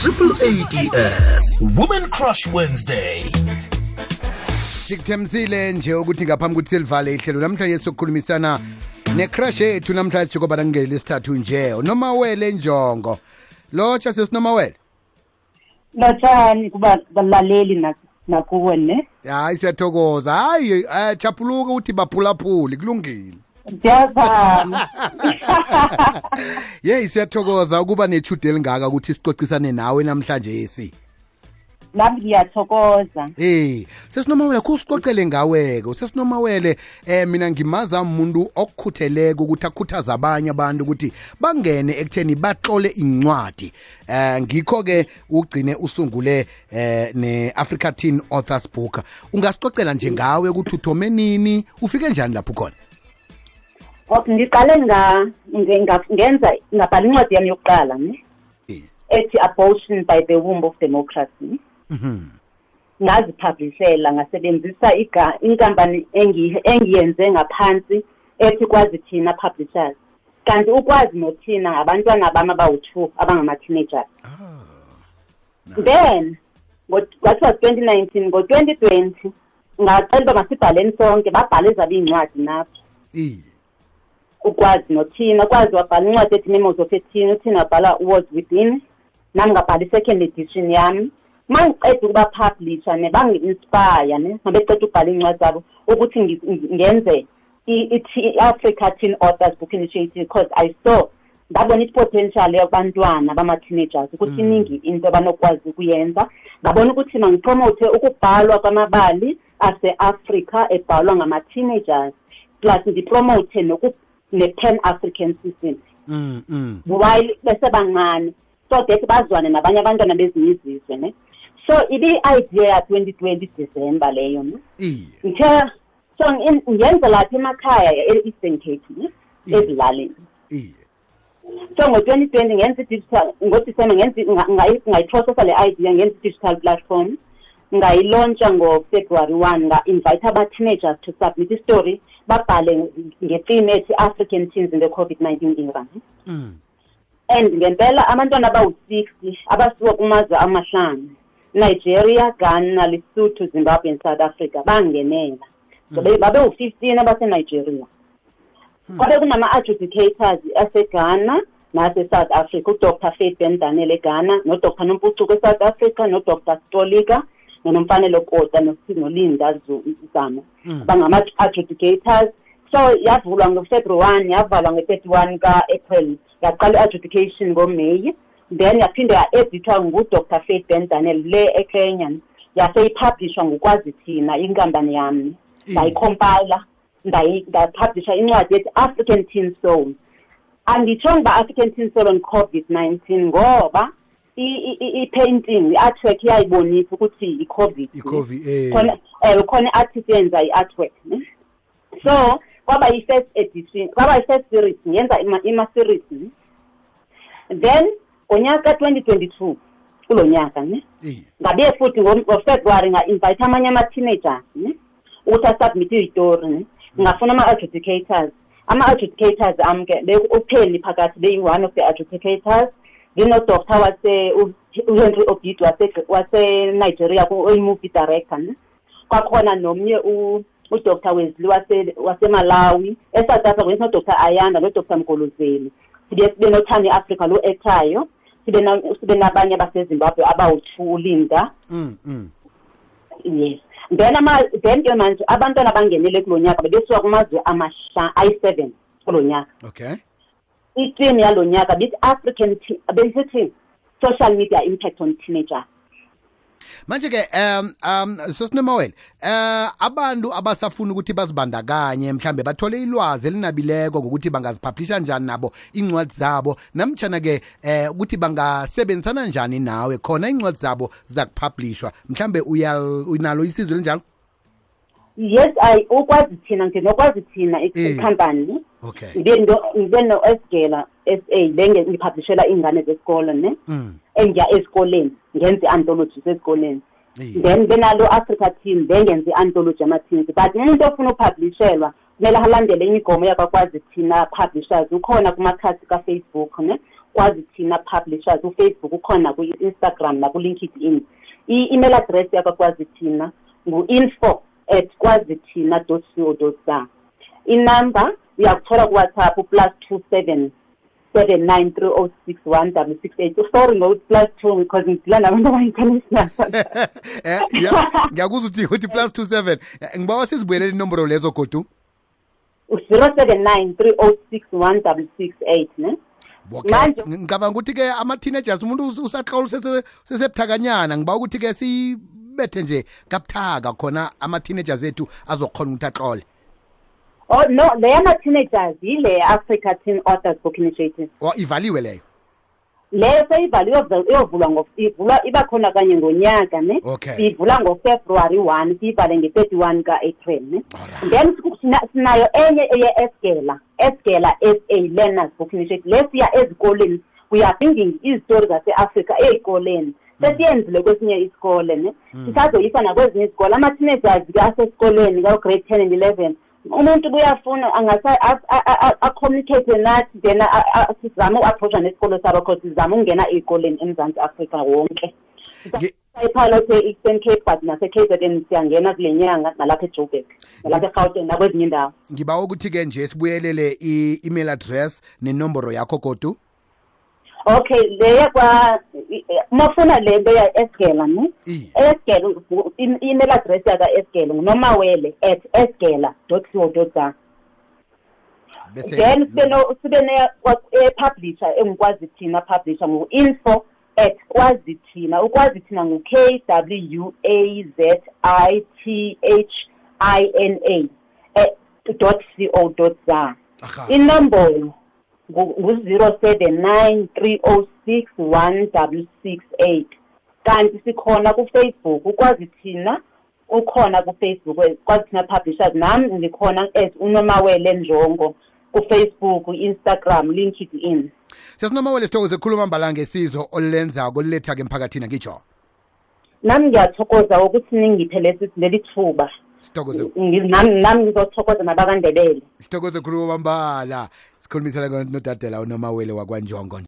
Triple ADS Women Crush Wednesday. Sikuthemsile nje ukuthi ngaphambi ukuthi silivale ihlelo namhlanje sokukhulumisana necrush yethu namhlanje kuba nangeli lesithathu nje noma wele njongo. Lotsha sesinoma wele. Lotshani kuba balaleli nako nakuwe ne hayi siyathokoza hayi chapuluka eh, uthi baphulaphuli kulungile yeyi siyathokoza ukuba nethude elingaka ukuthi sicocisane nawe namhlanje yesi nami ngiyathokoza eh sesinomawele kusicocele ngaweke sesinomawele eh mina ngimaza umuntu okukhutheleka ukuthi akhuthaze abanye abantu ukuthi bangene ekutheni baxole incwadi eh ngikho ke ugcine usungule eh ne-africa teen authors book ungasicocela nje ngawe ukuthi uthome nini ufike njani lapho khona ngoba ngiqale ngenza ngabhala incwadi yami yokuqala ne ethi abortion by the womb of democracy mhm. ngaziphablishela ngasebenzisa inkampani engiyenze ngaphansi ethi kwazi thina publishers kanti ukwazi nothina ngabantwana bami abawu-two abangama-teenagers ah, then kwathi was twenty nineteen ngo-twenty twenty ngacela uba masibhaleni sonke babhale ezabo iy'ncwadi napho ukwazi nothina ukwazi wabhala incwadi ethi memos of ethina uthina wabhala uwas within nam ngabhala i-second edition yam ma ngiqeda ukubapublisha ne bangi-inspire ne ma beceda ukubhala iincwadi zabo ukuthi ngenze i-africa teen authors book initiative because i saw ngabona ipotential yabantwana bama-teenagers ukuthi mm. iningi into abanokwazi ukuyenza ngabona ukuthi mangipromothe ukubhalwa kwamabali aseafrica ebhalwa ngama-teenagers plus ndipromothe ne-pan african system mm, mm. while besebancane so that bazwane nabanye abantwana bezinye izizwe ne so ibe-idea ya-twenty twenty december leyo ne nte so ngenzela phi emakhaya e-eastern cape ne ezilalini so ngo-twenty twenty ngenza i-digital ngodicembe ngayiprocessa le idea ngenza i-digital platform ngayilontsha ngofebruary one nga-invite aba-teenagers to submit i-story babhale ngetimu ethi african teams in the covid-19 era mm. and ngempela abantwana abawu-sixty abasuka kumazwe amahlanu nigeria ghana lesotho zimbabwe and south africa bangenela so mm. babewu-fifteen abasenigeria mm. kwabe mm. kunama-adjudicators aseghana nasesouth africa udr faith ben daniel eghana nodr nompucuko esouth africa nodr stolika nonomfanelo kota nosinolinda zama mm. bangama-adjudicators so yavulwa ngo-february one yavalwa nge-thirty one ka-april yaqala i-adjudication ngomay then yaphinde ya-edithwa ngudr faith ben daniel le ekenyan yaseyiphablishwa ngokwazi thina inkampani yami mm. ndayikhompayila ndaphablisha incwadi yethi african teen soul anditshongi uba african teen soul on covid nineteen ngoba i-painting i-artwork iyayibonisa ukuthi i-covid ikhona eh. eh, khona i-artist yenza i-artwork so kwaba yi-first edition kwaba yi-first series ngiyenza ima-series then ngonyaka ka-twenty twenty-two kulo nyaka ne ngabe futhi ngofebruwary nga-invite amanye ama-teenagers ne ukuthi asubmithe iyitori ne ngafuna ama-adjudicators ama-adjudicators am ke beupheni phakathi beyi-one of the adjudicators nginodoktor wase uHenry Obid wase waseNigeria oyi-movie director ne kwakhona nomnye udoktor Wesley wase waseMalawi eSouth Africa nginodoktor Ayanda nodoktor Mgolozeli sibe sibe noThani Africa lo ekhayo sibe na sibe nabanye baseZimbabwe abawu2 Linda mm mm yes then ama then ke manje abantwana abangenele kulo nyaka bebesuka kumazwe amasha ayi7 kulo nyaka okay itwini yalo nyaka bithi african besithi social media impact on teenagers manje ke um um sosinomawele eh abantu abasafuna ukuthi bazibandakanye mhlambe bathole ilwazi elinabileko ngokuthi bangaziphablisha njani nabo incwadi zabo namtshana ke eh ukuthi bangasebenzisana njani nawe khona incwadi zabo zakupublishwa mhlambe uyal unalo isizwe linjalo yes ayi ukwazi thina nje nokwazi thina company mm. ngibe no-esgela s a lengiphablishela iy'ngane zesikolo ne mm. engiya esikoleni ngenze i-antologis esikoleni then benalo africa team bengenze i-antology ama-teams but umuntu ofuna ukuphablishelwa kumele alandele enye igomo yakwakwazi thina publishers ukhona kumakhasi kafacebook ne kwazi thina publishers ufacebook ukhona kwi-instagram nakulinkedin i-email address yakwakwazi thina ngu-info at kwazi thina dot co dot za inumber uyakuthola kuwhatsapp plus two seven seven nine three o oh six one double six eight sorry ngokuthi plus two because ngidila nabantu aba-international eh, ngiyakuza ukuthi uthi plus two seven eh, ngiba wasizibuyelela inomboro lezo godu zero seven nine three o oh six one double six eight ne ngicabanga ukuthi-ke ama-teenagers umuntu usahlola sesebuthakanyana ngiba ukuthi-ke ulibethe nje kabuthaka khona ama-teenagers ethu azokhona ukuthi ahlole Oh no leyama-teenagers yile Africa Teen Authors Book Initiative. Oh ivaliwe leyo. leyo seyivaliwe iyovulwa ivulwa iba khona kanye ngonyaka ne siyivula ngofebruwary one siyivale nge-thirty one ka-april ne then sinayo enye eye-esgela esgela s a learners book initiative le siya ezikoleni we are bringing izitori zase-afrika ey'koleni sesiyenzile kwesinye isikole ne hmm. sisazoyisa nakwezinye izikole ama-teenagers-ke asesikoleni kawu-grade ten and eleven umuntu buyafuna angasa-communicate nathi then sizame uku-approacha nesikolo sabo cause sizame ukungena ey'koleni emzantsi afrika wonke ipilot e-eastern cape but nase-k z n siyangena kule nyanga nalapha ejobek nalapha egauten nakwezinye indawo ngibawa ukuthi-ke nje sibuyelele i-email address nenomboro yakho godu okay leya kwa mafuna lento ya esgela ne esgela email address yaka esgela ngunoma at esgela dot co dot za then sibe ne-publisher engikwazi thina publisher ngu-info at kwazi thina ukwazi thina ngu-k w a z i t h i n a eh, dot co dot za inombolo ngu-zero seven nine three o oh six one w six eight kanti sikhona kufacebook ukwazi thina ukhona kufacebook kwazi thina publishers nam ndikhona as unomawele njongo kufacebook i-instagram linked in sesinomawele sithokoze ekhuluma mbalangesizo olulenzako lulethake emphakathini angitsho nami ngiyathokoza ukuthi ningiphe lesileli thuba nami ngizothokoza nabakandebele sithokoze ekhuluma mambala sikhulumisana notatela unomawele wakwanjongo